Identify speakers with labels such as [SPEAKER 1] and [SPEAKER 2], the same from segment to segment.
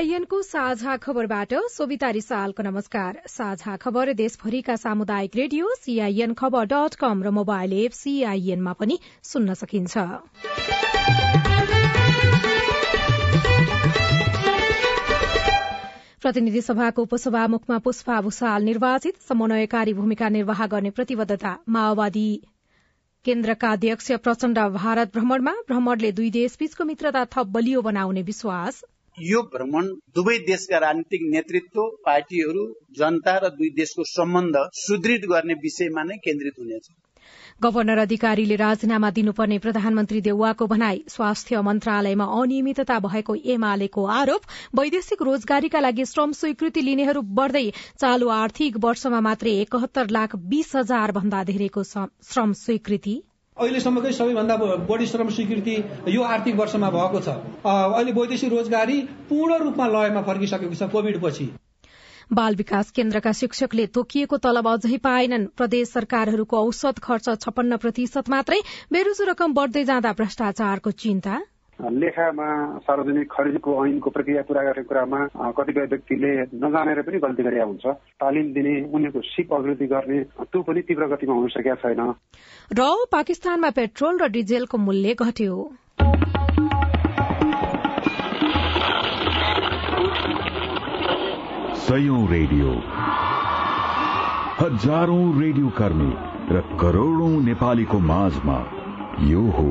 [SPEAKER 1] सीआईएनको साझा खबरबाट सोभिता रिसालको नमस्कार। साझा खबर देशभरिका सामुदायिक रेडियो सीआईएन खबर डट कम र मोबाइल एप सीआईएनमा पनि सुन्न सकिन्छ। प्रतिनिधि सभाको उपसभामुखमा पुष्पा भूषाल निर्वाचित समन्वयकारी भूमिका निर्वाह गर्ने प्रतिबद्धता माओवादी केन्द्रका अध्यक्ष प्रचण्ड भारत भ्रमणमा भ्रमणले दुई देशबीचको मित्रता थप बलियो बनाउने विश्वास।
[SPEAKER 2] यो भ्रमण दुवै देशका राजनीतिक नेतृत्व पार्टीहरू जनता र दुई देशको सम्बन्ध सुदृढ गर्ने विषयमा नै केन्द्रित हुनेछ।
[SPEAKER 1] गवर्नर अधिकारीले राजीनामा दिनुपर्ने प्रधानमन्त्री देउवाको भनाई स्वास्थ्य मन्त्रालयमा अनियमितता भएको एमालेको आरोप वैदेशिक रोजगारीका लागि श्रम स्वीकृति लिनेहरू बढ़दै चालू आर्थिक वर्षमा मात्रै एकहत्तर लाख बीस हजार भन्दा धेरैको श्रम स्वीकृति।
[SPEAKER 3] अहिलेसम्मकै सबैभन्दा बढी श्रम स्वीकृति यो आर्थिक वर्षमा भएको छ। अहिले वैदेशिक रोजगारी पूर्ण रूपमा लयमा फर्किसकेको छ कोविड पछि
[SPEAKER 1] बाल विकास केन्द्रका शिक्षकले तोकिएको तलब अझै पाएनन्। प्रदेश सरकारहरूको औसत खर्च छपन्न प्रतिशत मात्रै बेरोजु रकम बढ़दै जाँदा भ्रष्टाचारको चिन्ता।
[SPEAKER 4] लेखामा सार्वजनिक खरिदको ऐनको प्रक्रिया पूरा गर्ने कुरामा कतिपय व्यक्तिले नजानेर पनि गल्ती गरेका हुन्छ। तालिम दिने उनीहरूको सिप अभिवृद्धि गर्ने त्यो पनि तीव्र गतिमा हुन सकेका छैन।
[SPEAKER 1] र पाकिस्तानमा पेट्रोल र डिजेलको मूल्य घट्यो।
[SPEAKER 5] सयौं रेडियो। हजारौं रेडियो कर्मी र करोड़ौं नेपालीको माझमा यो हो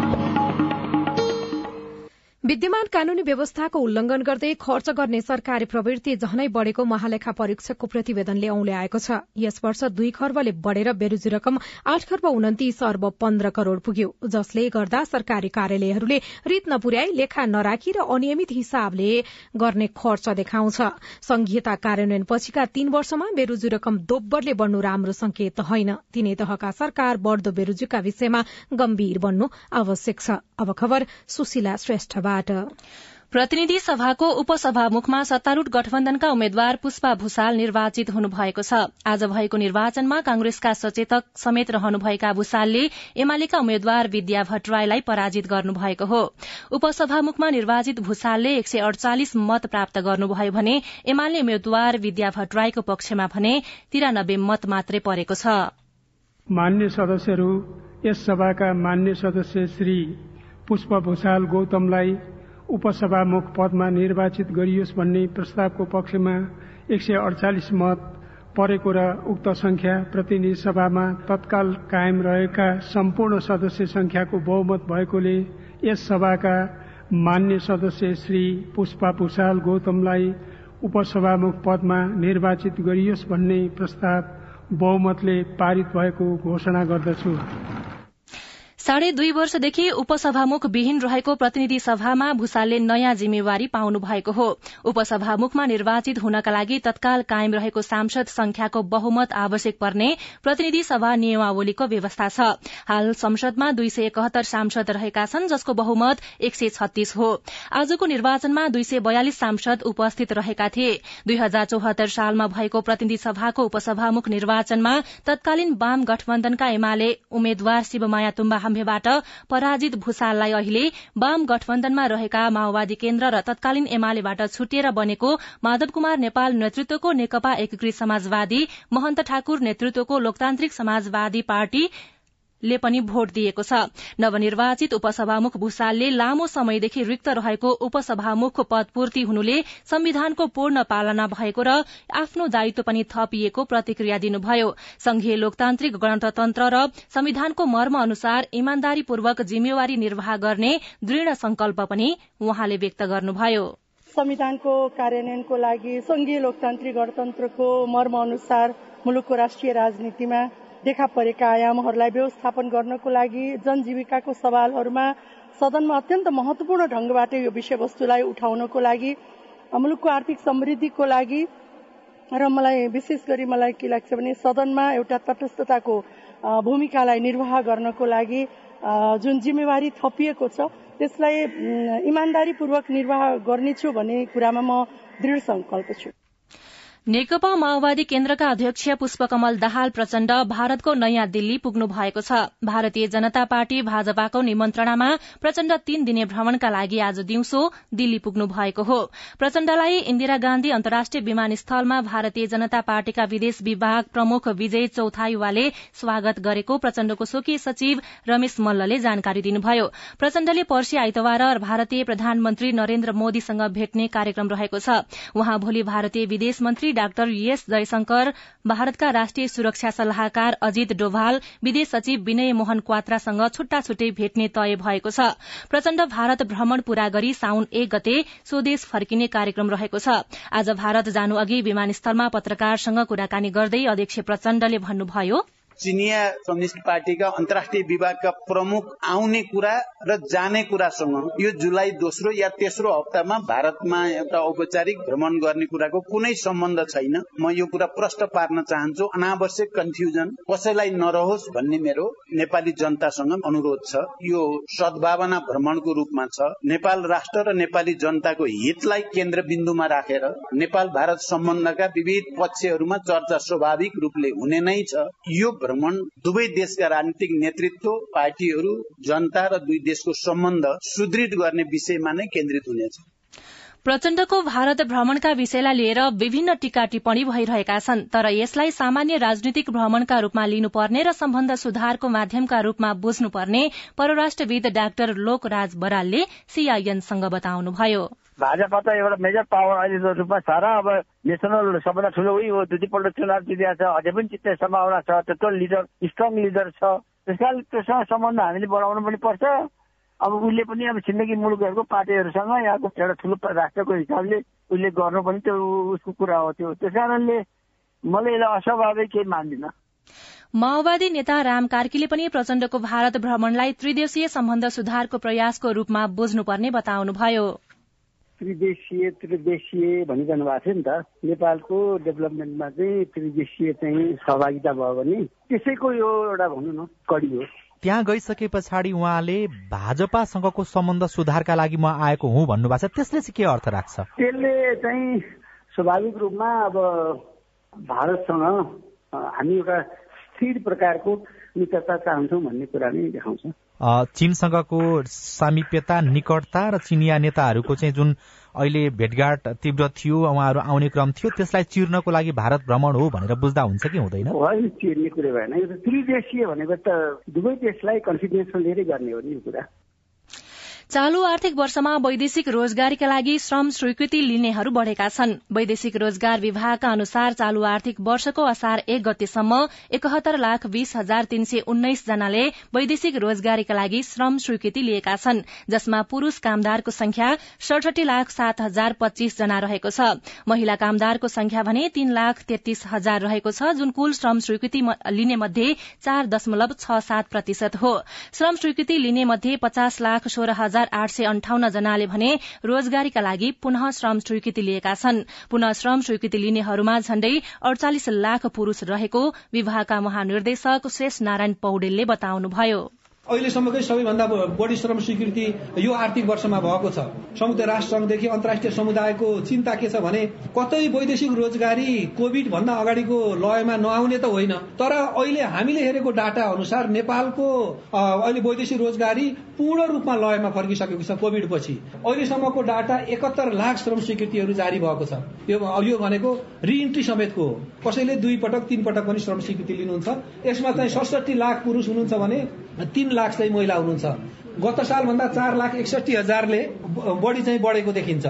[SPEAKER 1] विद्यमान कानूनी व्यवस्थाको उल्लंघन गर्दै खर्च गर्ने सरकारी प्रवृत्ति झनै बढ़ेको महालेखा परीक्षकको प्रतिवेदनले औल्याएको छ। यस वर्ष दुई खर्बले बढ़ेर बेरोजी रकम आठ खर्ब उन्तिस अर्ब पन्ध्र करोड़ पुग्यो जसले गर्दा सरकारी कार्यालयहरूले रीत नपुर्याई लेखा नराखी र अनियमित हिसाबले गर्ने खर्च देखाउँछ। संघीयता कार्यान्वयन पछिका तीन वर्षमा बेरोजी रकम दोब्बरले बढ़नु राम्रो संकेत होइन। तिनै तहका सरकार बढ़दो बेरोजीका विषयमा गम्भीर बन्नु आवश्यक छ। अब खबर सुशीला श्रेष्ठबाट।
[SPEAKER 6] प्रतिनिधि सभाको उपसभामुखमा सत्तारूढ़ गठबन्धनका उम्मेद्वार पुष्पा भूषाल निर्वाचित हुनुभएको छ। आज भएको निर्वाचनमा कांग्रेसका सचेतक समेत रहनुभएका भूषालले एमालेका उम्मेद्वार विद्या भट्टराईलाई पराजित गर्नुभएको हो। उपसभामुखमा निर्वाचित भूषालले एक सय अड़चालिस मत प्राप्त गर्नुभयो भने एमाले उम्मेद्वार विद्या भट्टराईको पक्षमा भने तिरानब्बे मत मात्रै परेको छ।
[SPEAKER 7] मान्य सदस्यहरू यस सभाका मान्य सदस्य श्री पुष्प भूषाल गौतमलाई उपसभामुख पदमा निर्वाचित गरियोस् भन्ने प्रस्तावको पक्षमा एक सय अडचालिस मत परेको र उक्त संख्या प्रतिनिधि सभामा तत्काल कायम रहेका सम्पूर्ण सदस्य संख्याको बहुमत भएकोले यस सभाका मान्य सदस्य श्री पुष्पा भूषाल गौतमलाई उपसभामुख पदमा निर्वाचित गरियोस् भन्ने प्रस्ताव बहुमतले पारित भएको घोषणा गर्दछु।
[SPEAKER 6] साढे दुई वर्षदेखि उपसभामुख विहीन रहेको प्रतिनिधि सभामा भूषालले नयाँ जिम्मेवारी पाउनु भएको हो। उपसभामुखमा निर्वाचित हुनका लागि तत्काल कायम रहेको सांसद संख्याको बहुमत आवश्यक पर्ने प्रतिनिधि सभा नियमावलीको व्यवस्था छ। हाल संसदमा दुई सय एकहत्तर सांसद रहेका छन् जसको बहुमत एक सय छत्तीस हो। आजको निर्वाचनमा दुई सय बयालिस सांसद उपस्थित रहेका थिए। दुई हजार चौहत्तर सालमा भएको प्रतिनिधि सभाको उपसभामुख निर्वाचनमा तत्कालीन वाम गठबन्धनका एमाले उम्मेद्वार शिवमाया तुम्बा पराजित भूषाललाई अहिले वाम गठबन्धनमा रहेका माओवादी केन्द्र र तत्कालीन एमालेबाट छुटिएर बनेको माधव कुमार नेपाल नेतृत्वको नेकपा एकीकृत समाजवादी महन्त ठाकुर नेतृत्वको लोकतान्त्रिक समाजवादी पार्टी ले पनि भोट दिएको छ। नवनिर्वाचित उपसभामुख भूषालले लामो समयदेखि रिक्त रहेको उपसभामुख पदपूर्ति हुनुले संविधानको पूर्ण पालना भएको र आफ्नो दायित्व पनि थपिएको प्रतिक्रिया दिनुभयो। संघीय लोकतान्त्रिक गणतन्त्र र संविधानको मर्म अनुसार इमान्दारीपूर्वक जिम्मेवारी निर्वाह गर्ने दृढ़ संकल्प पनि उहाँले व्यक्त गर्नुभयो।
[SPEAKER 8] संविधानको कार्यान्वयनको लागि संघीय लोकतान्त्रिक गणतन्त्रको मर्म अनुसार मुलुकको राष्ट्रिय राजनीतिमा देखा परेका आयामहरूलाई व्यवस्थापन गर्नको लागि जनजीविकाको सवालहरूमा सदनमा अत्यन्त महत्वपूर्ण ढङ्गबाट यो विषयवस्तुलाई उठाउनको लागि मुलुकको आर्थिक समृद्धिको लागि र मलाई विशेष गरी मलाई के लाग्छ भने सदनमा एउटा तटस्थताको भूमिकालाई निर्वाह गर्नको लागि जुन जिम्मेवारी थपिएको छ त्यसलाई इमान्दारीपूर्वक निर्वाह गर्नेछु भन्ने कुरामा म दृढ संकल्प छु।
[SPEAKER 6] नेकपा माओवादी केन्द्रका अध्यक्ष पुष्पकमल दाहाल प्रचण्ड भारतको नयाँ दिल्ली पुग्नु भएको छ। भारतीय जनता पार्टी भाजपाको निमन्त्रणामा प्रचण्ड तीन दिने भ्रमणका लागि आज दिउँसो दिल्ली पुग्नु भएको हो। प्रचण्डलाई इन्दिरा गान्धी अन्तर्राष्ट्रिय विमानस्थलमा भारतीय जनता पार्टीका विदेश विभाग प्रमुख विजय चौथायुवाले स्वागत गरेको प्रचण्डको स्वकीय सचिव रमेश मल्लले जानकारी दिनुभयो। प्रचण्डले पर्सि आइतबार भारतीय प्रधानमन्त्री नरेन्द्र मोदीसँग भेट्ने कार्यक्रम रहेको छ। उहाँ भोलि भारतीय विदेश मन्त्री डाक्टर एस जयशंकर भारतका राष्ट्रिय सुरक्षा सल्लाहकार अजित डोभाल विदेश सचिव विनय मोहन क्वात्रासँग छुट्टा छुट्टै भेट्ने तय भएको छ। प्रचण्ड भारत भ्रमण पूरा गरी साउन एक गते स्वदेश फर्किने कार्यक्रम रहेको छ। आज भारत जानु अघि विमानस्थलमा पत्रकारसँग कुराकानी गर्दै अध्यक्ष प्रचण्डले भन्नुभयो
[SPEAKER 2] चिनिया कम्युनिस्ट पार्टीका अन्तर्राष्ट्रिय विभागका प्रमुख आउने कुरा र जाने कुरासँग यो जुलाई दोस्रो या तेस्रो हप्तामा भारतमा एउटा औपचारिक भ्रमण गर्ने कुराको कुनै सम्बन्ध छैन। म यो कुरा प्रष्ट पार्न चाहन्छु। अनावश्यक कन्फ्युजन कसैलाई नरहोस् भन्ने मेरो नेपाली जनतासँग अनुरोध छ। यो सद्भावना भ्रमणको रूपमा छ। नेपाल राष्ट्र र नेपाली जनताको हितलाई केन्द्रबिन्दुमा राखेर नेपाल भारत सम्बन्धका विविध पक्षहरूमा चर्चा स्वाभाविक रूपले हुने नै छ। यो भ्रमण दुवै देशका राजनीतिक नेतृत्व पार्टीहरू जनता र दुई देशको सम्बन्ध सुदृढ गर्ने विषयमा नै केन्द्रित हुनेछ।
[SPEAKER 6] प्रचण्डको भारत भ्रमणका विषयलाई लिएर विभिन्न टीका टिप्पणी भइरहेका छन् तर यसलाई सामान्य राजनीतिक भ्रमणका रूपमा लिनुपर्ने र सम्बन्ध सुधारको माध्यमका रूपमा बुझ्नुपर्ने परराष्ट्रविद डाक्टर लोकराज बरालले सीआईएनसँग बताउनुभयो।
[SPEAKER 9] भाजपा त एउटा मेजर पावर अहिले रूपमा छ र अब नेसनल सबभन्दा ठुलो उही हो दुईपल्ट चुनाव जितेको छ अझै पनि जित्ने सम्भावना छ त्यत्रो लिडर स्ट्रङ लिडर छ। त्यस कारण त्योसँग सम्बन्ध हामीले बढाउनु पनि पर्छ। अब उसले पनि अब छिमेकी मुलुकहरूको पार्टीहरूसँग यहाँको एउटा ठुलो राष्ट्रको हिसाबले उसले गर्नु पनि त्यो उसको कुरा हो त्यो त्यस कारणले मैले यसलाई अस्वाभाविक केही मान्दिनँ।
[SPEAKER 6] माओवादी नेता राम कार्कीले पनि प्रचण्डको भारत भ्रमणलाई त्रिदेशीय सम्बन्ध सुधारको प्रयासको रूपमा बुझ्नुपर्ने बताउनुभयो।
[SPEAKER 10] त्रिदेशीय त्रिदेशीय भनिरहनु भएको थियो नि त। नेपालको डेभलपमेन्टमा चाहिँ त्रिदेशीय चाहिँ सहभागिता भयो भने त्यसैको यो एउटा भनौँ न कडी हो।
[SPEAKER 11] त्यहाँ गइसके पछाडि उहाँले भाजपासँगको सम्बन्ध सुधारका लागि म आएको हुँ भन्नुभएको छ। त्यसले चाहिँ के अर्थ राख्छ?
[SPEAKER 10] त्यसले चाहिँ स्वाभाविक रूपमा अब भारतसँग हामी एउटा स्थिर प्रकारको मित्रता चाहन्छौँ भन्ने कुरा नै देखाउँछ।
[SPEAKER 11] चीनसँगको सामिप्यता निकटता र चिनिया नेताहरूको चाहिँ जुन अहिले भेटघाट तीव्र थियो उहाँहरू आउने क्रम थियो त्यसलाई चिर्नको लागि भारत भ्रमण हो भनेर बुझ्दा हुन्छ कि हुँदैन?
[SPEAKER 10] होइन चिर्ने कुरो भएन। यो त्रिदेशीय भनेको त दुवै देशलाई कन्फिडेन्समा लिएरै गर्ने हो नि यो कुरा।
[SPEAKER 6] चालू आर्थिक वर्षमा वैदेशिक रोजगारीका लागि श्रम स्वीकृति लिनेहरू बढ़ेका छन्। वैदेशिक रोजगार विभागका अनुसार चालू आर्थिक वर्षको असार एक गतेसम्म एकहत्तर लाख बीस हजार तीन सय उन्नाइस जनाले वैदेशिक रोजगारीका लागि श्रम स्वीकृति लिएका छन् जसमा पुरूष कामदारको संख्या सडसठी लाख सात हजार पच्चीस जना रहेको छ। महिला कामदारको संख्या भने तीन लाख तेत्तीस हजार रहेको छ जुन कुल श्रम स्वीकृति लिने मध्ये चार दशमलव छ सात प्रतिशत हो। श्रम स्वीकृति लिने मध्ये पचास लाख सोह्र हजार हजार आठ सय अन्ठाउन्न जनाले भने रोजगारीका लागि पुनः श्रम स्वीकृति लिएका छन्। पुनः श्रम स्वीकृति लिनेहरूमा झण्डै अडचालिस लाख पुरूष रहेको विभागका महानिर्देशक शेष नारायण पौडेलले बताउनुभयो।
[SPEAKER 3] अहिलेसम्मकै सबैभन्दा बढी श्रम स्वीकृति यो आर्थिक वर्षमा भएको छ। संयुक्त राष्ट्र संघदेखि अन्तर्राष्ट्रिय समुदायको चिन्ता के छ भने कतै वैदेशिक रोजगारी कोविड भन्दा अगाडिको लयमा नआउने त होइन तर अहिले हामीले हेरेको डाटा अनुसार नेपालको अहिले वैदेशिक रोजगारी पूर्ण रूपमा लयमा फर्किसकेको छ कोविड पछि। अहिलेसम्मको डाटा एकहत्तर लाख श्रम स्वीकृतिहरू जारी भएको छ। यो यो भनेको रिइन्ट्री समेतको कसैले दुई पटक तीन पटक पनि श्रम स्वीकृति लिनुहुन्छ। यसमा चाहिँ सडसठी लाख पुरुष हुनुहुन्छ भने तीन लाख चाहिँ महिला हुनुहुन्छ। गत सालभन्दा चार लाख एकसठी हजारले बढी चाहिँ बढेको देखिन्छ।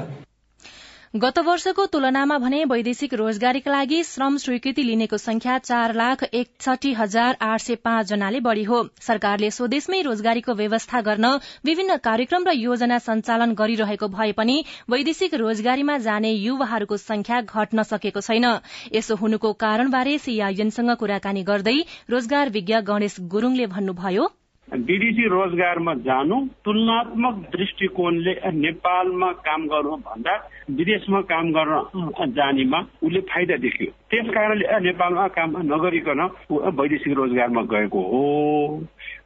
[SPEAKER 6] गत वर्षको तुलनामा भने वैदेशिक रोजगारीका लागि श्रम स्वीकृति लिनेको संख्या चार लाख एकसठी हजार आठ सय पाँच जनाले बढ़ी हो। सरकारले स्वदेशमै रोजगारीको व्यवस्था गर्न विभिन्न कार्यक्रम र योजना सञ्चालन गरिरहेको भए पनि वैदेशिक रोजगारीमा जाने युवाहरूको संख्या घट्न सकेको छैन। यसो हुनुको कारणबारे सीआईएनसँग कुराकानी गर्दै रोजगार विज्ञ गणेश गुरूङले भन्नुभयो
[SPEAKER 12] विदेशी रोजगारमा जानु तुलनात्मक दृष्टिकोणले नेपालमा काम गर्नु भन्दा विदेशमा काम गर्न जानेमा उसले फाइदा देख्यो। त्यस कारणले नेपालमा काम नगरिकन वैदेशिक रोजगारमा गएको हो।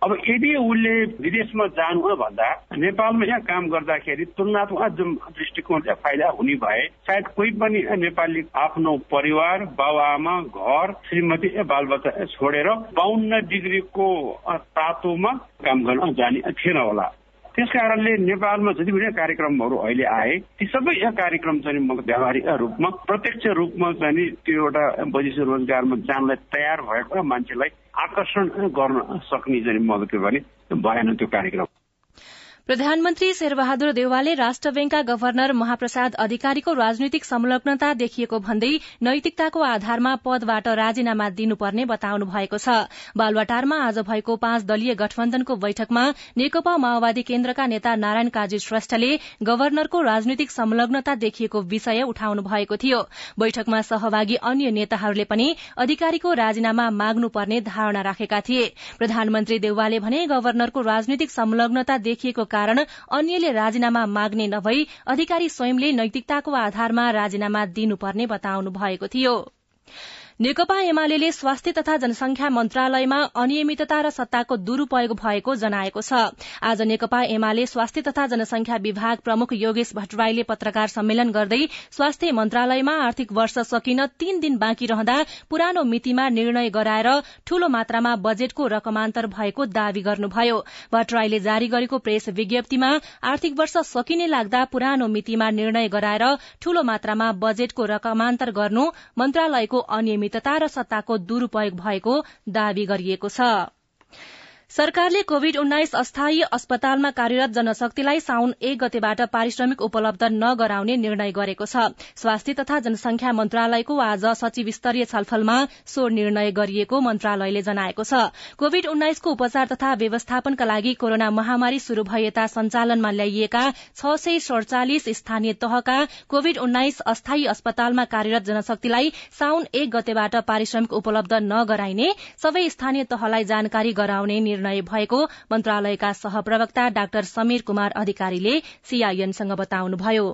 [SPEAKER 12] अब यदि उसले विदेशमा जानु भन्दा नेपालमा यहाँ काम गर्दाखेरि तुलनात्मक जुन दृष्टिकोणले फाइदा हुने भए सायद कोही पनि नेपाली आफ्नो परिवार बाबुआमा घर श्रीमती बालबच्चा छोडेर बाहन्न डिग्रीको तातोमा काम गर्न जाने थिएन होला। त्यस कारणले नेपालमा जति पनि कार्यक्रमहरू अहिले आए ती सबै कार्यक्रम चाहिँ व्यावहारिक रूपमा प्रत्यक्ष रूपमा चाहिँ त्यो एउटा वैदेशिक रोजगारमा जानलाई तयार भएको मान्छेलाई आकर्षण गर्न सक्ने चाहिँ मद्दत भने भएन त्यो कार्यक्रम।
[SPEAKER 6] प्रधानमन्त्री शेरबहादुर देवालले राष्ट्र ब्याङ्कका गवर्नर महाप्रसाद अधिकारीको राजनीतिक संलग्नता देखिएको भन्दै नैतिकताको आधारमा पदबाट राजीनामा दिनुपर्ने बताउनु भएको छ। बालवाटारमा आज भएको पाँच दलीय गठबन्धनको बैठकमा नेकपा माओवादी केन्द्रका नेता नारायण काजी श्रेष्ठले गवर्नरको राजनीतिक संलग्नता देखिएको विषय उठाउनु भएको थियो। बैठकमा सहभागी अन्य नेताहरूले पनि अधिकारीको राजीनामा माग्नुपर्ने धारणा राखेका थिए। प्रधानमन्त्री देउवाले भने गवर्नरको राजनीतिक संलग्नता देखिएको कारण अन्यले राजीनामा माग्ने नभई अधिकारी स्वयंले नैतिकताको आधारमा राजीनामा दिनुपर्ने बताउनु भएको थियो। नेकपा एमाले स्वास्थ्य तथा जनसंख्या मन्त्रालयमा अनियमितता र सत्ताको दुरूपयोग भएको जनाएको छ। आज नेकपा एमाले स्वास्थ्य तथा जनसंख्या विभाग प्रमुख योगेश भट्टराईले पत्रकार सम्मेलन गर्दै स्वास्थ्य मन्त्रालयमा आर्थिक वर्ष सकिन तीन दिन बाँकी रहँदा पुरानो मितिमा निर्णय गराएर ठूलो मात्रामा बजेटको रकमान्तर भएको दावी गर्नुभयो। भट्टराईले जारी गरेको प्रेस विज्ञप्तिमा आर्थिक वर्ष सकिने लाग्दा पुरानो मितिमा निर्णय गराएर ठूलो मात्रामा बजेटको रकमान्तर गर्नु मन्त्रालयको अनियमित अनियमितता र सत्ताको दुरूपयोग भएको दावी गरिएको छ। सरकारले कोविड उन्नाइस अस्थायी अस्पतालमा कार्यरत जनशक्तिलाई साउन एक गतेबाट पारिश्रमिक उपलब्ध नगराउने निर्णय गरेको छ। स्वास्थ्य तथा जनसंख्या मन्त्रालयको आज सचिव स्तरीय छलफलमा सो निर्णय गरिएको मन्त्रालयले जनाएको छ। कोविड उन्नाइसको उपचार तथा व्यवस्थापनका लागि कोरोना महामारी शुरू भए यता सञ्चालनमा ल्याइएका छ सय सड़चालिस स्थानीय तहका कोविड उन्नाइस अस्थायी अस्पतालमा कार्यरत जनशक्तिलाई साउन एक गतेबाट पारिश्रमिक उपलब्ध नगराइने सबै स्थानीय तहलाई जानकारी गराउने निर्णय भएको मन्त्रालयका सहप्रवक्ता डाक्टर समीर कुमार अधिकारीले सीआईएनसँग बताउनुभयो।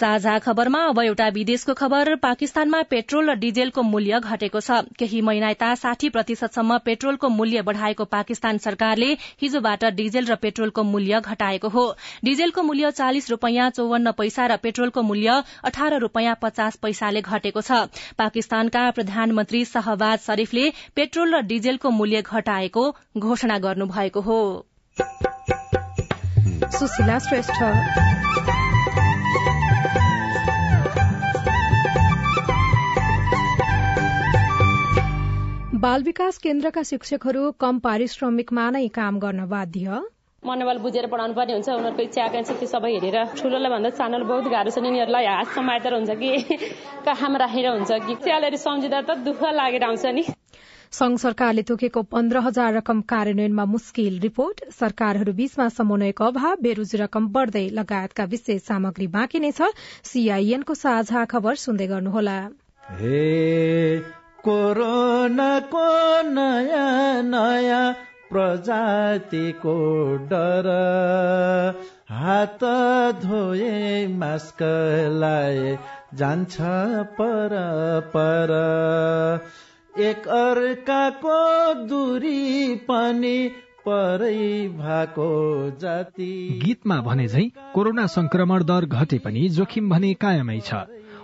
[SPEAKER 6] साझा खबरमा अब एउटा विदेशको खबर। पाकिस्तानमा पेट्रोल र डिजेलको मूल्य घटेको छ। केही महिना यता साठी प्रतिशतसम्म पेट्रोलको मूल्य बढ़ाएको पाकिस्तान सरकारले हिजोबाट डिजेल र पेट्रोलको मूल्य घटाएको हो। डिजेलको मूल्य चालिस रूपियाँ चौवन्न पैसा र पेट्रोलको मूल्य अठार रूपियाँ पचास पैसाले घटेको छ। पाकिस्तानका प्रधानमन्त्री शहबाज शरीफले पेट्रोल र डिजेलको मूल्य घटाएको घोषणा गर्नुभएको हो।
[SPEAKER 1] बाल विकास केन्द्रका शिक्षकहरू कम पारिश्रमिकमा नै काम गर्न बाध्य।
[SPEAKER 13] मनोबल बुझेर पढाउनु पर्ने हुन्छ उनीहरूको इच्छा आकांक्षा त्यो सबै हेरेर ठुलोलाई भन्दा सानोलाई बहुत गाह्रो छ उनीहरूलाई हात समाएर हुन्छ कि कहाँमा राखेर हुन्छ कि। स्यालेरी सम्झिँदा त दुःख लागेर आउँछ नि।
[SPEAKER 1] संघ सरकारले तोकेको पन्ध्र हजार रकम कार्यान्वयनमा मुस्किल रिपोर्ट। सरकारहरू बीचमा समन्वयको अभाव बेरोजी रकम बढ़दै लगायतका विशेष सामग्री बाँकी नै छ। सीआईएनको साझा खबर सुन्दै गर्नुहोला।
[SPEAKER 14] कोरोनाको नयाँ नयाँ प्रजातिको डर। हात धोए मास्क लाए जान्छ पर पर। एक अर्काको दूरी पनि परै भएको जाति।
[SPEAKER 15] गीतमा भने झै कोरोना संक्रमण दर घटे पनि जोखिम भने कायमै छ।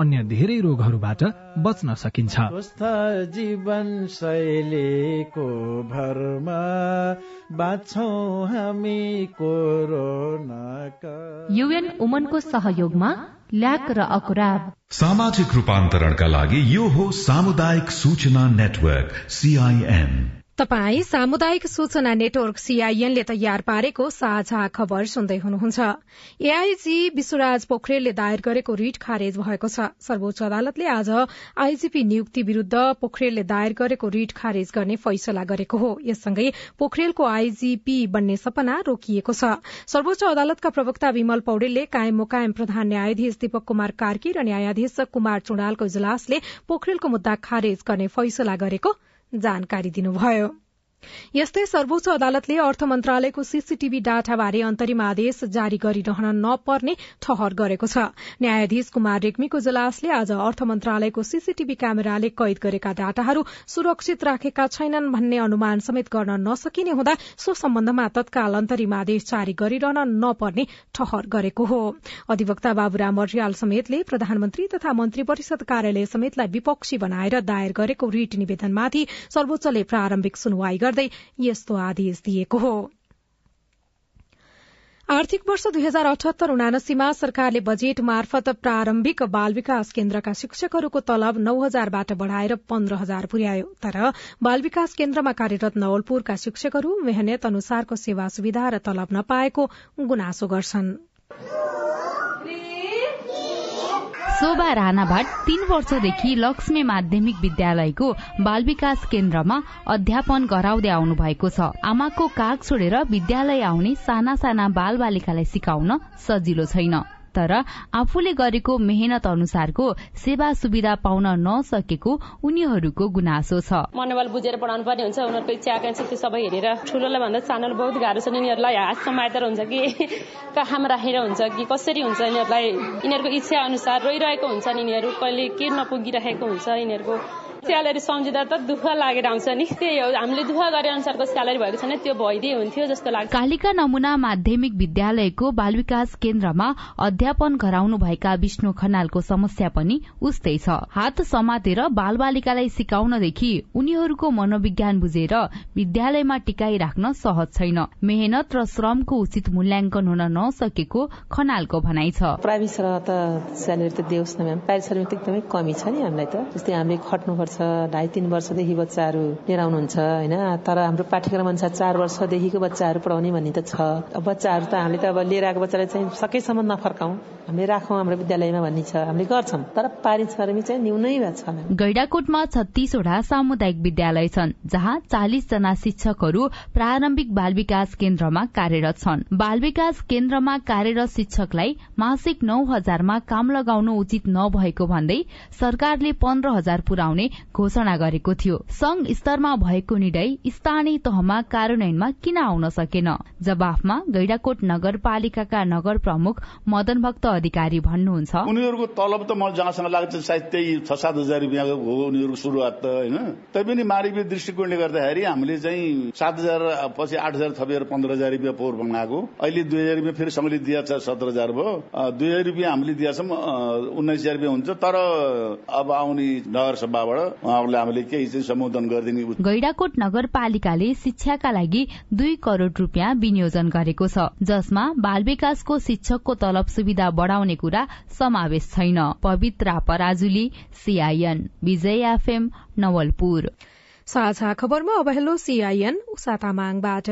[SPEAKER 15] अन्य धेरै रोगहरूबाट बच्न सकिन्छ।
[SPEAKER 14] जीवन शैलीको भरमा बाँच्छौँ हामी कोरोनाका।
[SPEAKER 6] युएन उमनको सहयोगमा ल्याक र अकुराब।
[SPEAKER 5] सामाजिक रूपान्तरणका लागि यो हो सामुदायिक सूचना नेटवर्क सीआईएन
[SPEAKER 1] तपाई सामुदायिक सूचना नेटवर्क सीआईएन ले तयार पारेको साझा खबर सुन्दै हुनुहुन्छ। एआईजी विश्वराज पोखरेलले दायर गरेको रिट खारेज भएको छ। सर्वोच्च अदालतले आज आईजीपी नियुक्ति विरूद्ध पोखरेलले दायर गरेको रिट खारेज गर्ने फैसला गरेको हो। यससँगै पोखरेलको आईजीपी बन्ने सपना रोकिएको छ। सर्वोच्च अदालतका प्रवक्ता विमल पौडेलले कायम मोकायम प्रधान न्यायाधीश दीपक कुमार कार्की र न्यायाधीश कुमार चुडालको इजलासले पोखरेलको मुद्दा खारेज गर्ने फैसला गरेको जानकारी दिनुभयो। यस्तै सर्वोच्च अदालतले अर्थ मन्त्रालयको सीसीटीभी डाटाबारे अन्तरिम आदेश जारी गरिरहन नपर्ने ठहर गरेको छ। न्यायाधीश कुमार रेग्मीको इजलासले आज अर्थ मन्त्रालयको सीसीटीभी क्यामेराले कैद गरेका डाटाहरू सुरक्षित राखेका छैनन् भन्ने अनुमान समेत गर्न नसकिने हुँदा सो सम्बन्धमा तत्काल अन्तरिम आदेश जारी गरिरहन नपर्ने ठहर गरेको हो। अधिवक्ता बाबुराम अर्याल समेतले प्रधानमन्त्री तथा मन्त्री परिषद कार्यालय समेतलाई विपक्षी बनाएर दायर गरेको रिट निवेदनमाथि सर्वोच्चले प्रारम्भिक सुनवाई गर्दै यस्तो आदेश दिएको हो। आर्थिक वर्ष दुई हजार अठहत्तर उनासीमा सरकारले बजेट मार्फत प्रारम्भिक बाल विकास केन्द्रका शिक्षकहरूको तलब नौ हजारबाट बढ़ाएर पन्ध्र हजार पुर्यायो। तर बाल विकास केन्द्रमा कार्यरत नवलपुरका शिक्षकहरू मेहनत अनुसारको सेवा सुविधा र तलब नपाएको गुनासो गर्छन्।
[SPEAKER 16] शोभा राणाभाट तीन वर्षदेखि लक्ष्मी माध्यमिक विद्यालयको बाल विकास केन्द्रमा अध्यापन गराउँदै आउनु भएको छ। आमाको काग छोडेर विद्यालय आउने साना साना बाल बालिकालाई सिकाउन सजिलो छैन। तर आफूले गरेको मेहनत अनुसारको सेवा सुविधा पाउन नसकेको उनीहरूको गुनासो छ।
[SPEAKER 13] मनोबल बुझेर पढाउनु पर्ने हुन्छ उनीहरूको इच्छा आकांक्षा त्यो सबै हेरेर ठुलोलाई भन्दा सानोले बहुत गाह्रो छ। यिनीहरूलाई हात समाएर हुन्छ कि कहाँमा राखेर हुन्छ कि कसरी हुन्छ यिनीहरूलाई? यिनीहरूको इच्छा अनुसार रोइरहेको हुन्छ यिनीहरू कहिले के नपुगिरहेको हुन्छ यिनीहरूको स्यालेरी सम्झिँदा त दुःख लागेर आउँछ नि। त्यही हो हामीले दुःख गरे अनुसारको स्यालेरी भएको छैन त्यो भइदिए हुन्थ्यो जस्तो लाग्छ।
[SPEAKER 16] कालिका नमुना माध्यमिक विद्यालयको बाल विकास केन्द्रमा अध्यापन गराउनु भएका विष्णु खनालको समस्या पनि उस्तै छ। हात समातेर बाल बालिकालाई सिकाउनदेखि उनीहरूको मनोविज्ञान बुझेर विद्यालयमा टिकाइ राख्न सहज छैन। मेहनत र श्रमको उचित मूल्याङ्कन हुन नसकेको खनालको भनाइ छ।
[SPEAKER 17] प्राइभेट त स्यालेरी त देऊ न म्याम। त एकदमै कमी छ नि हामीलाई त। जस्तै हामीले खट्नुपर्छ ढाई तिन वर्षदेखि बच्चाहरू लिएर आउनुहुन्छ होइन? तर हाम्रो पाठ्यक्रम अनुसार चार वर्षदेखिको बच्चाहरू पढाउने भन्ने त छ। बच्चाहरू त हामीले त अब लिएर आएको बच्चालाई चाहिँ सकेसम्म नफर्काउँ। हामीले राखौँ हाम्रो विद्यालयमा भन्ने छ। हामीले गर्छौँ। तर पारिश्रमिक चाहिँ न्यूनै भएको छ
[SPEAKER 16] गैडाकोटमा छत्तीसवटा सामुदायिक विद्यालय छन् जहाँ चालिस जना शिक्षकहरू प्रारम्भिक बाल विकास केन्द्रमा कार्यरत छन्। बाल विकास केन्द्रमा कार्यरत शिक्षकलाई मासिक नौ हजारमा काम लगाउनु उचित नभएको भन्दै सरकारले पन्ध्र हजार पुर्याउने घोषणा गरेको थियो। संघ स्तरमा भएको निर्णय स्थानीय तहमा कार्यान्वयनमा किन आउन सकेन? जवाफमा गैडाकोट नगरपालिकाका नगर प्रमुख मदन भक्त अधिकारी भन्नुहुन्छ।
[SPEAKER 18] उनीहरूको तलब त म जहाँसँग लाग्छ सायद त्यही छ सात हजार रुपियाँ हो उनीहरूको सुरुवात त होइन? तैपनि मानवीय दृष्टिकोणले गर्दाखेरि हामीले चाहिँ सात हजार पछि आठ हजार थपेर पन्ध्र हजार रुपियाँ पोहोर बनाएको। अहिले दुई हजार रुपियाँ फेरि सङ्घले दिएको छ सत्र हजार भयो। दुई हजार रुपियाँ हामीले दिएका छौँ उन्नाइस हजार रुपियाँ हुन्छ। तर अब आउने नगरसभाबाट उहाँहरूले हामीले केही चाहिँ सम्बोधन गरिदिने
[SPEAKER 16] गैडाकोट नगरपालिकाले शिक्षाका लागि दुई करोड़ रूपियाँ विनियोजन गरेको छ जसमा बाल विकासको शिक्षकको तलब सुविधा बढ़ाउने कुरा समावेश छैन। Pavitra Parajuli CIN Vijay FM Nawalpur.
[SPEAKER 1] साझा खबरमा अब हेलो सीआईएन उषा तामाङबाट।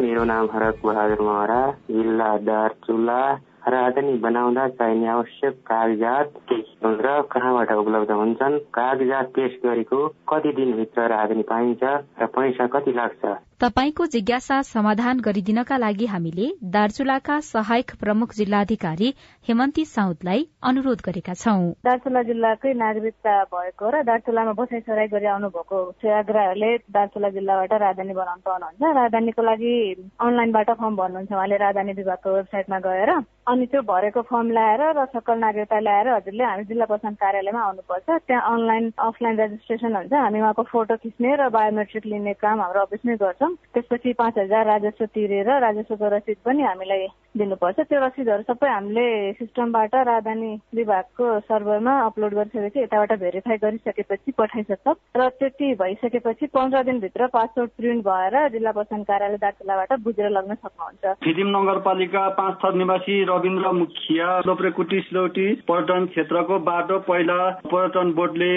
[SPEAKER 19] मेरो नाम भरत बहादुर महरा जिल्ला दार्चुला राजधानी बनाउँदा चाहिने आवश्यक कागजात के र कहाँबाट उपलब्ध हुन्छन्? कागजात पेश गरेको कति दिनभित्र राजधानी पाइन्छ र पैसा कति लाग्छ?
[SPEAKER 20] तपाईँको जिज्ञासा समाधान गरिदिनका लागि हामीले दार्चुलाका सहायक प्रमुख जिल्लाधिकारी हेमन्ती साउदलाई अनुरोध गरेका छौं।
[SPEAKER 21] दार्चुला जिल्लाकै नागरिकता भएको र दार्चुलामा बसाइ सराई गरी आउनुभएको सेवाग्राहीहरूले दार्चुला जिल्लाबाट राजधानी बनाउनु पाउनुहुन्छ। राजधानीको लागि अनलाइनबाट फर्म भर्नुहुन्छ। उहाँले राजधानी विभागको वेबसाइटमा गएर अनि त्यो भरेको फर्म ल्याएर र सकल नागरिकता ल्याएर हजुरले हामी जिल्ला प्रशासन कार्यालयमा आउनुपर्छ। त्यहाँ अनलाइन अफलाइन रेजिस्ट्रेसन हुन्छ। हामी उहाँको फोटो खिच्ने र बायोमेट्रिक लिने काम हाम्रो अफिसमै गर्छौँ। त्यसपछि पाँच हजार राजस्व तिरेर राजस्वको रसिद पनि हामीलाई दिनुपर्छ। त्यो रसिदहरू सबै हामीले सिस्टमबाट राजधानी विभागको सर्भरमा अपलोड गरिसकेपछि यताबाट भेरिफाई गरिसकेपछि पठाइसक्छ। र त्यति भइसकेपछि पन्ध्र दिनभित्र पासपोर्ट प्रिन्ट भएर जिल्ला प्रशासन कार्यालय दार्चुलाबाट बुझेर लग्न सक्नुहुन्छ।
[SPEAKER 22] फिदिम नगरपालिका पाँच थर निवासी रविन्द्र मुखिया लोप्रेकुटी सिलौटी पर्यटन क्षेत्रको बाटो पहिला पर्यटन बोर्डले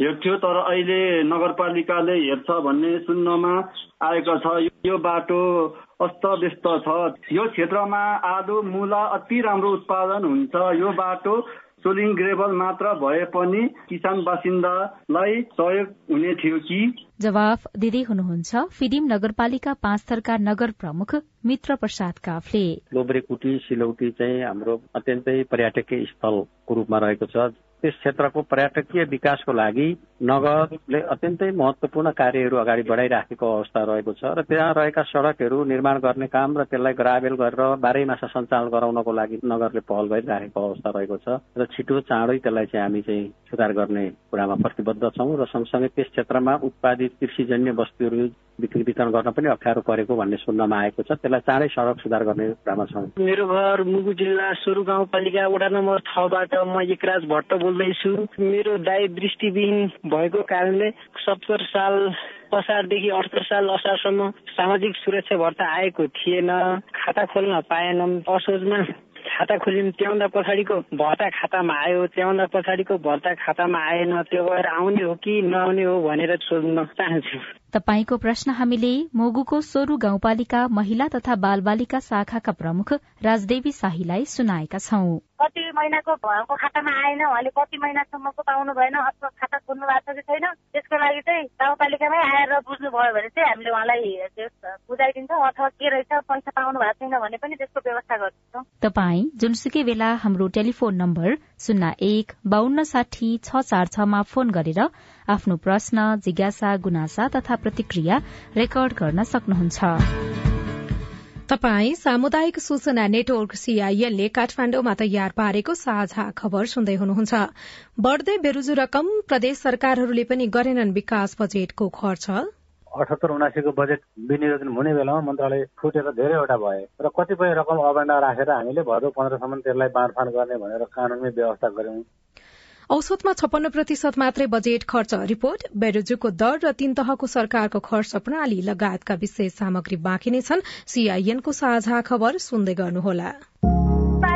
[SPEAKER 22] हेर्थ्यो तर अहिले नगरपालिकाले हेर्छ भन्ने सुन्नमा आएको छ यो बाटो अस्त व्यस्त छ। यो क्षेत्रमा आलु मुला अति राम्रो उत्पादन हुन्छ। यो बाटो सोलिङ ग्रेभल मात्र भए पनि किसान बासिन्दालाई सहयोग हुने थियो कि?
[SPEAKER 20] जवाफ दिँदै हुनुहुन्छ फिडिम नगरपालिका पाँच थरका नगर प्रमुख मित्र प्रसाद काफले।
[SPEAKER 23] लोब्रेकुटी सिलौटी चाहिँ हाम्रो अत्यन्तै पर्यटकीय स्थलको रूपमा रहेको छ। त्यस क्षेत्रको पर्यटकीय विकासको लागि नगरले अत्यन्तै महत्वपूर्ण कार्यहरू अगाडि बढाइराखेको अवस्था रहेको छ र त्यहाँ रहेका सड़कहरू निर्माण गर्ने काम र त्यसलाई ग्राभेल गरेर बाह्रै मासा सञ्चालन गराउनको लागि नगरले पहल गरिराखेको अवस्था रहेको छ र छिटो चाँडै त्यसलाई चाहिँ हामी चाहिँ सुधार गर्ने कुरामा प्रतिबद्ध छौँ र सँगसँगै त्यस क्षेत्रमा उत्पादित कृषिजन्य वस्तुहरू बिक्री वितरण गर्न पनि अप्ठ्यारो परेको भन्ने सुन्नमा आएको छ। त्यसलाई चाँडै सड़क सुधार गर्ने कुरामा छौँ
[SPEAKER 24] मेरो घर मुगु जिल्ला सोरु गाउँपालिका वडा नम्बर छबाट म एकराज भट्ट बोल्दैछु। मेरो दाई दृष्टिविहीन भएको कारणले सत्तर साल असारदेखि अठहत्तर साल असारसम्म सामाजिक सुरक्षा भत्ता आएको थिएन। खाता खोल्न पाएनौँ असोजमा खाता खोल्यौँ त्योभन्दा पछाडिको भर्ता खातामा आयो त्योभन्दा पछाडिको भर्ता खातामा आएन त्यो भएर आउने हो कि नआउने हो भनेर सोध्न चाहन्छु।
[SPEAKER 20] तपाईँको प्रश्न हामीले मोगुको सोरु गाउँपालिका महिला तथा बाल बालिका शाखाका प्रमुख राजदेवी शाहीलाई सुनाएका छौं।
[SPEAKER 25] कति महिनाको भएको खातामा आएन उहाँले कति महिनासम्मको पाउनु भएन अथवा खाता खोल्नु भएको छ कि छैन त्यसको लागि चाहिँ गाउँपालिकामै आएर बुझ्नुभयो भने चाहिँ हामीले उहाँलाई बुझाइदिन्छौँ अथवा के रहेछ पैसा पाउनु भएको छैन भने पनि त्यसको व्यवस्था गर्छौँ
[SPEAKER 20] तपाई जुनसुकै बेला हाम्रो टेलिफोन नम्बर शून्य एक बान्न साठी छ चार छमा फोन गरेर आफ्नो प्रश्न जिज्ञासा गुनासा तथा प्रतिक्रिया रेकर्ड गर्न सक्नुहुन्छ।
[SPEAKER 1] तपाई सामुदायिक सूचना नेटवर्क सीआईएलले काठमाण्डुमा तयार पारेको साझा खबर सुन्दै हुनुहुन्छ। बढ़दै बेरुजु रकम प्रदेश सरकारहरूले पनि गरेनन् विकास बजेटको खर्च।
[SPEAKER 26] अठहत्तर उनासीको बजेट विनियोजन हुने बेलामा मन्त्रालय फुटेर धेरैवटा भए र कतिपय रकम अभाण्डा राखेर हामीले भदौ पन्ध्रसम्म त्यसलाई बाँडफाँड गर्ने भनेर कानूनमै व्यवस्था गर्यौं
[SPEAKER 1] औसतमा छप्पन्न प्रतिशत मात्रै बजेट खर्च। रिपोर्ट बेरोजुको दर र तीन तहको सरकारको खर्च प्रणाली लगायतका विशेष सामग्री बाँकी नै छन्। सीआईएनको साझा खबर सुन्दै गर्नुहोला।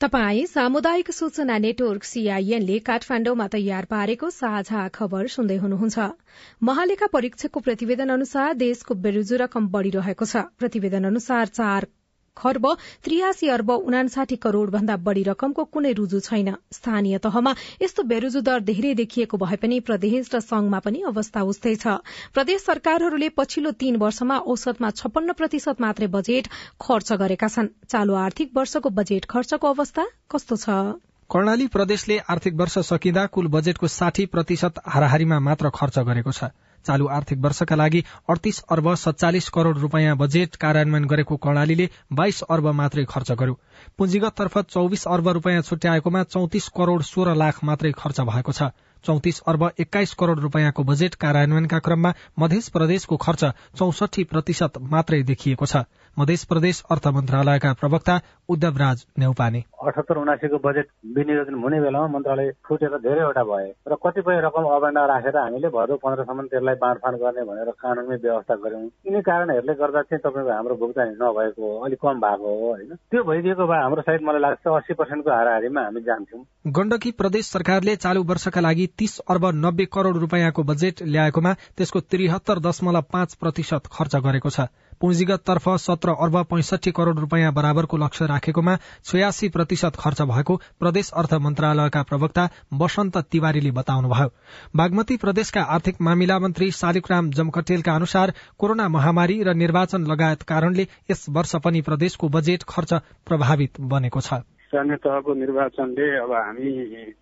[SPEAKER 1] तपाई सामुदायिक सूचना नेटवर्क सीआईएनले काठमाण्डुमा तयार पारेको साझा खबर सुन्दै हुनुहुन्छ। महालेखा परीक्षकको प्रतिवेदन अनुसार देशको बेरुजु रकम बढ़िरहेको छ। प्रतिवेदन अनुसार चार खर्ब त्रियासी अर्ब उनासाठी करोड़ भन्दा बढ़ी रकमको कुनै रुजु छैन। स्थानीय तहमा यस्तो बेरुजु दर धेरै देखिएको भए पनि प्रदेश र संघमा पनि अवस्था उस्तै छ। प्रदेश सरकारहरूले पछिल्लो तीन वर्षमा औसतमा छप्पन्न प्रतिशत मात्रै बजेट खर्च गरेका छन्। चालू आर्थिक वर्षको बजेट खर्चको अवस्था कस्तो छ?
[SPEAKER 15] कर्णाली प्रदेशले आर्थिक वर्ष सकिँदा कुल बजेटको साठी प्रतिशत हाराहारीमा मात्र खर्च गरेको छ। चालू आर्थिक वर्षका लागि अडतिस अर्ब सत्तालिस करोड़ रूपियाँ बजेट कार्यान्वयन गरेको कर्णालीले बाइस अर्ब मात्रै खर्च गर्यो। पुँजीगततर्फ चौविस अर्ब रूपियाँ छुट्याएकोमा चौतिस करोड़ सोह्र लाख मात्रै खर्च भएको छ। चौतिस अर्ब एक्काइस करोड़ रूपियाँको बजेट कार्यान्वयनका क्रममा मध्य प्रदेशको खर्च चौसठी प्रतिशत मात्रै देखिएको छ। मध्य प्रदेश अर्थ मन्त्रालयका प्रवक्ता उद्धव राज नेउपाने।
[SPEAKER 26] अठहत्तर उनासीको बजेट विनियोजन हुने बेलामा मन्त्रालय फुटेर धेरैवटा भए र कतिपय रकम अभेन्डा राखेर हामीले भदौ पन्ध्रसम्म त्यसलाई बाँडफाँड गर्ने भनेर कानूनमै व्यवस्था गर्यौँ यिनै कारणहरूले गर्दा चाहिँ तपाईँको हाम्रो भुक्तानी नभएको अलिक कम भएको हो होइन? त्यो भइदिएको भए हाम्रो साइड मलाई लाग्छ अस्सी पर्सेन्टको हाराहारीमा हामी जान्थ्यौँ।
[SPEAKER 15] गण्डकी प्रदेश सरकारले चालू वर्षका लागि तीस अर्ब नब्बे करोड़ रूपियाँको बजेट ल्याएकोमा त्यसको त्रिहत्तर दशमलव पाँच प्रतिशत खर्च गरेको छ। पुँजीगत तर्फ सत्र अर्ब पैंसठी करोड़ रूपियाँ बराबरको लक्ष्य राखेकोमा छयासी प्रतिशत खर्च भएको प्रदेश अर्थ मन्त्रालयका प्रवक्ता वसन्त तिवारीले बताउनुभयो। बागमती प्रदेशका आर्थिक मामिला मन्त्री शालिकराम जमकटेलका अनुसार कोरोना महामारी र निर्वाचन लगायत कारणले यस वर्ष पनि प्रदेशको बजेट खर्च प्रभावित बनेको छ।
[SPEAKER 27] स्थानीय तहको निर्वाचनले अब हामी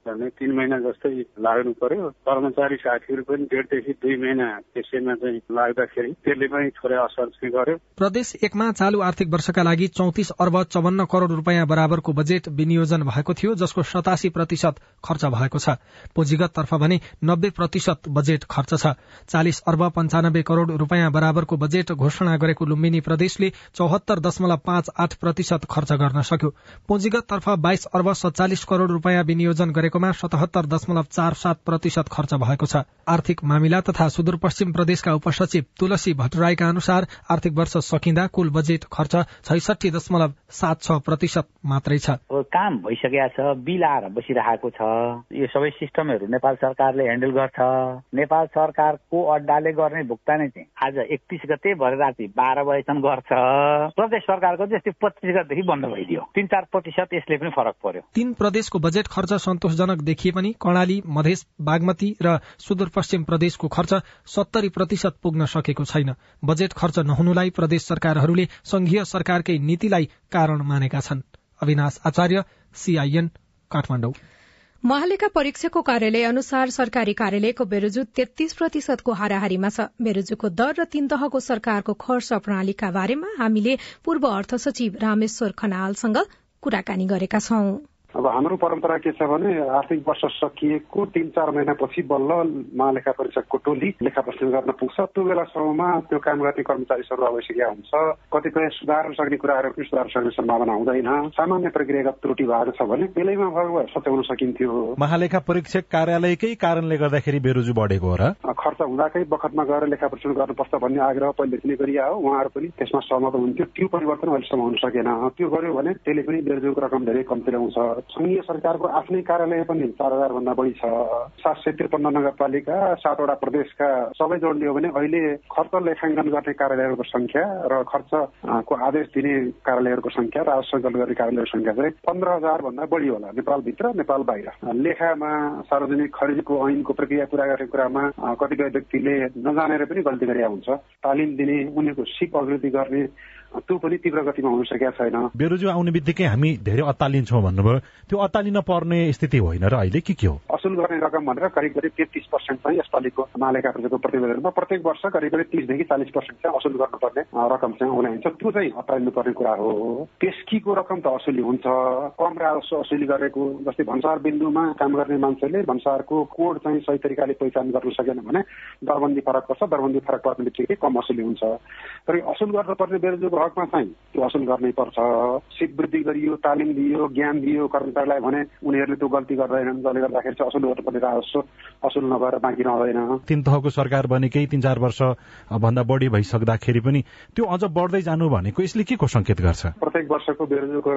[SPEAKER 27] झन्डै तिन महिना जस्तै लाग्नु पर्यो। कर्मचारी साथीहरू पनि डेढदेखि दुई महिना त्यसैमा चाहिँ लाग्दाखेरि त्यसले पनि थोरै असर चाहिँ गर्यो।
[SPEAKER 15] प्रदेश एकमा चालू आर्थिक वर्षका लागि चौतिस अर्ब चौवन्न करोड़ रूपियाँ बराबरको बजेट विनियोजन भएको थियो जसको सतासी प्रतिशत खर्च भएको छ। पुँजीगत तर्फ भने नब्बे प्रतिशत बजेट खर्च छ। चालिस अर्ब पञ्चानब्बे करोड़ रूपियाँ बराबरको बजेट घोषणा गरेको लुम्बिनी प्रदेशले चौहत्तर दशमलव पाँच आठ प्रतिशत खर्च गर्न सक्यो। पुँजीगत तर्फ बाइस अर्ब सत्तालिस करोड़ रूपियाँ विनियोजन गरेकोमा सतहत्तर दशमलव चार सात प्रतिशत खर्च भएको छ। आर्थिक मामिला तथा सुदूरपश्चिम प्रदेशका उपसचिव तुलसी भट्टराईका अनुसार आर्थिक वर्ष सकिँदा कुल बजेट खर्च छैसठी दशमलव सात छ प्रतिशत मात्रै छ।
[SPEAKER 28] काम भइसकेका छ बिल आएर बसिरहेको छ। यो सबै सिस्टमहरू नेपाल सरकारले ह्यान्डल गर्छ। नेपाल सरकारको अड्डाले गर्ने भुक्तानी चाहिँ आज एकतिस गते भरे राति बाह्र बजेसम्म गर्छ। प्रदेश सरकारको चाहिँ पच्चिस गतेदेखि बन्द भइदियो। तीन चार प्रतिशत यसले पनि फरक पर्यो।
[SPEAKER 15] तीन प्रदेशको बजेट खर्च सन्तोषजनक देखिए पनि कर्णाली मधेस बागमती र सुदूरपश्चिम प्रदेशको खर्च सत्तरी प्रतिशत पुग्न सकेको छैन। बजेट खर्च नहुनुलाई प्रदेश सरकारहरूले संघीय सरकारकै नीतिलाई कारण मानेका छन्। अविनाश आचार्य सीआईएन काठमाडौँ।
[SPEAKER 1] महालेखा परीक्षकको कार्यालय अनुसार सरकारी कार्यालयको बेरोजु तेत्तीस प्रतिशतको हाराहारीमा छ। बेरोजुको दर र तीन तहको सरकारको खर्च प्रणालीका बारेमा हामीले पूर्व अर्थ सचिव रामेश्वर खनालसँग कुराकानी गरेका छौं।
[SPEAKER 29] अब हाम्रो परम्परा के छ भने आर्थिक वर्ष सकिएको तिन चार महिनापछि बल्ल महालेखा परीक्षकको टोली लेखा प्रश्न गर्न पुग्छ। त्यो बेलासम्ममा त्यो काम गर्ने कर्मचारी सरुवा भइसकेका हुन्छ। कतिपय सुधार्न सक्ने कुराहरू पनि सुधार सक्ने सम्भावना हुँदैन। सामान्य प्रक्रियागत त्रुटि भएको छ भने बेलैमा भएको सच्याउन सकिन्थ्यो।
[SPEAKER 30] महालेखा परीक्षक कार्यालयकै कारणले गर्दाखेरि बेरोजु बढेको हो र?
[SPEAKER 29] खर्च हुँदाकै बखतमा गएर लेखा परीक्षण गर्नुपर्छ भन्ने आग्रह पहिलेदेखि नै गरिआ हो। उहाँहरू पनि त्यसमा सहमत हुन्थ्यो त्यो परिवर्तन अहिलेसम्म हुन सकेन। त्यो गर्यो भने त्यसले पनि बेरोजुको रकम धेरै कम्ती ल्याउँछ। संघीय सरकारको आफ्नै कार्यालय पनि चार हजार भन्दा बढी छ। सात सय त्रिपन्न नगरपालिका सातवटा प्रदेशका सबै जोड्ने हो भने अहिले खर्च लेखाङ्कन गर्ने कार्यालयहरूको संख्या र खर्चको आदेश दिने कार्यालयहरूको संख्या राजस्व सञ्चालन गर्ने कार्यालयहरूको संख्या चाहिँ पन्ध्र हजार भन्दा बढी होला नेपालभित्र नेपाल बाहिर। लेखामा सार्वजनिक खरिदको ऐनको प्रक्रिया पूरा गर्ने कुरामा कतिपय व्यक्तिले नजानेर पनि गल्ती गरे हुन्छ तालिम दिने उनीहरूको सिप अभिवृद्धि गर्ने त्यो पनि तीव्र गतिमा हुन सकेका छैन।
[SPEAKER 30] बेरोजु आउने बित्तिकै हामी धेरै अत्तालिन्छौँ भन्नुभयो। त्यो अत्तालिन पर्ने स्थिति होइन र अहिले के के हो?
[SPEAKER 29] असुल गर्ने रकम भनेर करिब करिब तेत्तिस पर्सेन्ट चाहिँ यसपालिको महालेखा प्रजाको प्रतिवेदनमा प्रत्येक वर्ष करिब करिब तिसदेखि चालिस पर्सेन्ट चाहिँ असुल गर्नुपर्ने रकम चाहिँ हुनुहुन्छ त्यो चाहिँ अत्तालिनु पर्ने कुरा हो। पेस्कीको रकम त असुली हुन्छ। कम राजस्व असुली गरेको जस्तै भन्सार बिन्दुमा काम गर्ने मान्छेले भन्सारको कोड चाहिँ सही तरिकाले पहिचान गर्न सकेन भने दरबन्दी फरक पर्छ। दरबन्दी फरक पर्ने बित्तिकै कम असुली हुन्छ। तर असुल गर्नुपर्ने बेरोजुको हकमा चाहिँ त्यो असुल गर्नै पर्छ। सिप वृद्धि गरियो तालिम दियो ज्ञान दियो कर्मचारीलाई भने उनीहरूले त्यो गल्ती गर्दैनन्। जसले गर्दाखेरि चाहिँ असुल गर्नुपर्ने राजस्व असुल नभएर बाँकी रहँदैन।
[SPEAKER 30] तीन तहको सरकार बनेकै तीन चार वर्ष भन्दा बढी भइसक्दाखेरि पनि त्यो अझ बढ्दै जानु भनेको यसले के को संकेत गर्छ?
[SPEAKER 29] प्रत्येक वर्षको बेरोजुको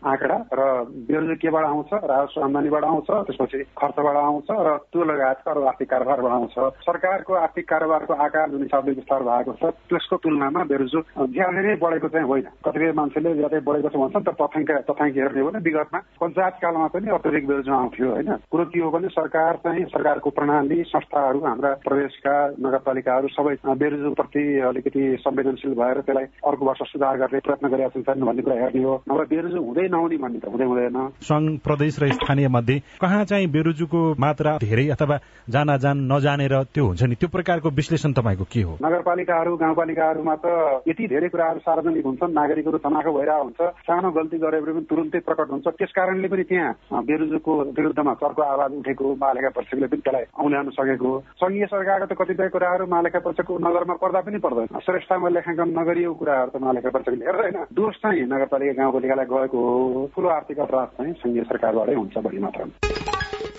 [SPEAKER 29] आँकडा र बेरोजु केबाट आउँछ राजस्व आमदानीबाट आउँछ त्यसपछि खर्चबाट आउँछ र त्यो लगायतको अरू आर्थिक कारोबारबाट आउँछ। सरकारको आर्थिक कारोबारको आकार जुन हिसाबले विस्तार भएको छ त्यसको तुलनामा बेरोजु ज्यादा नै बढेको चाहिँ होइन। कतिपय मान्छेले ज्यादै बढेको छ भन्छन् तर तथ्याङ्क तथ्याङ्क हेर्ने भने विगतमा पञ्चायत कालमा पनि अत्यधिक बेरोजगार आउँथ्यो होइन। कुरो के हो भने सरकार चाहिँ सरकारको प्रणाली संस्थाहरू हाम्रा प्रदेशका नगरपालिकाहरू सबै बेरोजगारप्रति अलिकति संवेदनशील भएर त्यसलाई अर्को वर्ष सुधार गर्ने प्रयत्न गरेका छन् भन्ने कुरा हेर्ने हो। नभए बेरोजु हुँदै नहुने भन्ने त हुँदै हुँदैन।
[SPEAKER 30] संघ प्रदेश र स्थानीय मध्ये कहाँ चाहिँ बेरोजुको मात्रा धेरै अथवा जान जान नजानेर त्यो हुन्छ नि त्यो प्रकारको विश्लेषण तपाईँको के हो?
[SPEAKER 29] नगरपालिकाहरू गाउँपालिकाहरूमा त यति धेरै कुराहरू सार्वजनिक हुन्छन् नागरिकहरू तनाखो भइरहेको हुन्छ सानो गल्ती गरे पनि तुरुन्तै प्रकट हुन्छ। त्यस कारणले पनि त्यहाँ बेरोजुको विरुद्धमा चर्को आवाज उठेको महालेखा परीक्षकले पनि त्यसलाई औल्याउन सकेको। संघीय सरकारको त कतिपय कुराहरू महालेखा परीक्षकको नगरमा पर्दा पनि पर्दैन। श्रेष्ठमा लेखाङ्कन नगरिएको कुराहरू त महालेखा परीक्षकले हेर्दैन। दोष चाहिँ नगरपालिका गाउँपालिकालाई गएको हो। ठुलो आर्थिक अपराध चाहिँ संघीय सरकारबाटै हुन्छ बढी मात्रामा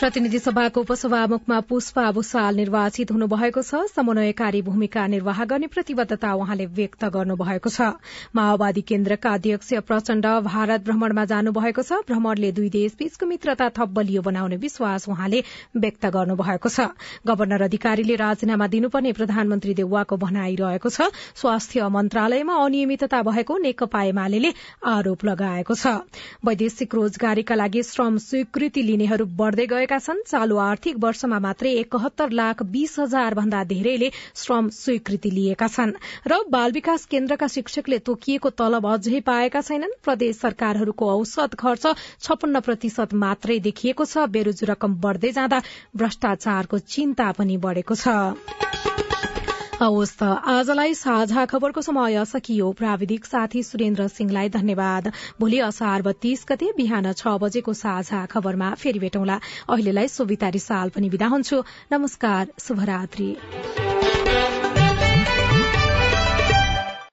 [SPEAKER 1] प्रतिनिधि सभाको उपसभामुखमा पुष्पा भूषाल निर्वाचित हुनुभएको छ। समन्वयकारी भूमिका निर्वाह गर्ने प्रतिबद्धता उहाँले व्यक्त गर्नुभएको छ। माओवादी केन्द्रका अध्यक्ष प्रचण्ड भारत भ्रमणमा जानुभएको छ। भ्रमणले दुई देशबीचको मित्रता थप बलियो बनाउने विश्वास उहाँले व्यक्त गर्नुभएको छ। गवर्नर अधिकारीले राजीनामा दिनुपर्ने प्रधानमन्त्री देउवाको भनाइरहेको छ। स्वास्थ्य मन्त्रालयमा अनियमितता भएको नेकपा एमाले आरोप लगाएको छ। वैदेशिक रोजगारीका लागि श्रम स्वीकृति लिनेहरू बढ़दै गएका छन्। चालू आर्थिक वर्षमा मात्रै एकहत्तर लाख बीस हजार भन्दा धेरैले श्रम स्वीकृति लिएका छन् र बाल विकास केन्द्रका शिक्षकले तोकिएको तलब अझै पाएका छैनन्। प्रदेश सरकारहरूको औसत खर्च छपन्न प्रतिशत मात्रै देखिएको छ। बेरोजी रकम बढ़दै जाँदा भ्रष्टाचारको चिन्ता पनि बढ़ेको छ। हवस् आजलाई साझा खबरको समय सकियो। प्राविधिक साथी सुरेन्द्र सिंहलाई धन्यवाद। भोलि असार बत्तीस गते बिहान छ बजेको साझा खबरमा फेरि भेटौँला। अहिलेलाई सुविता रिसाल पनि विदा हुन्छु। नमस्कार शुभरात्री।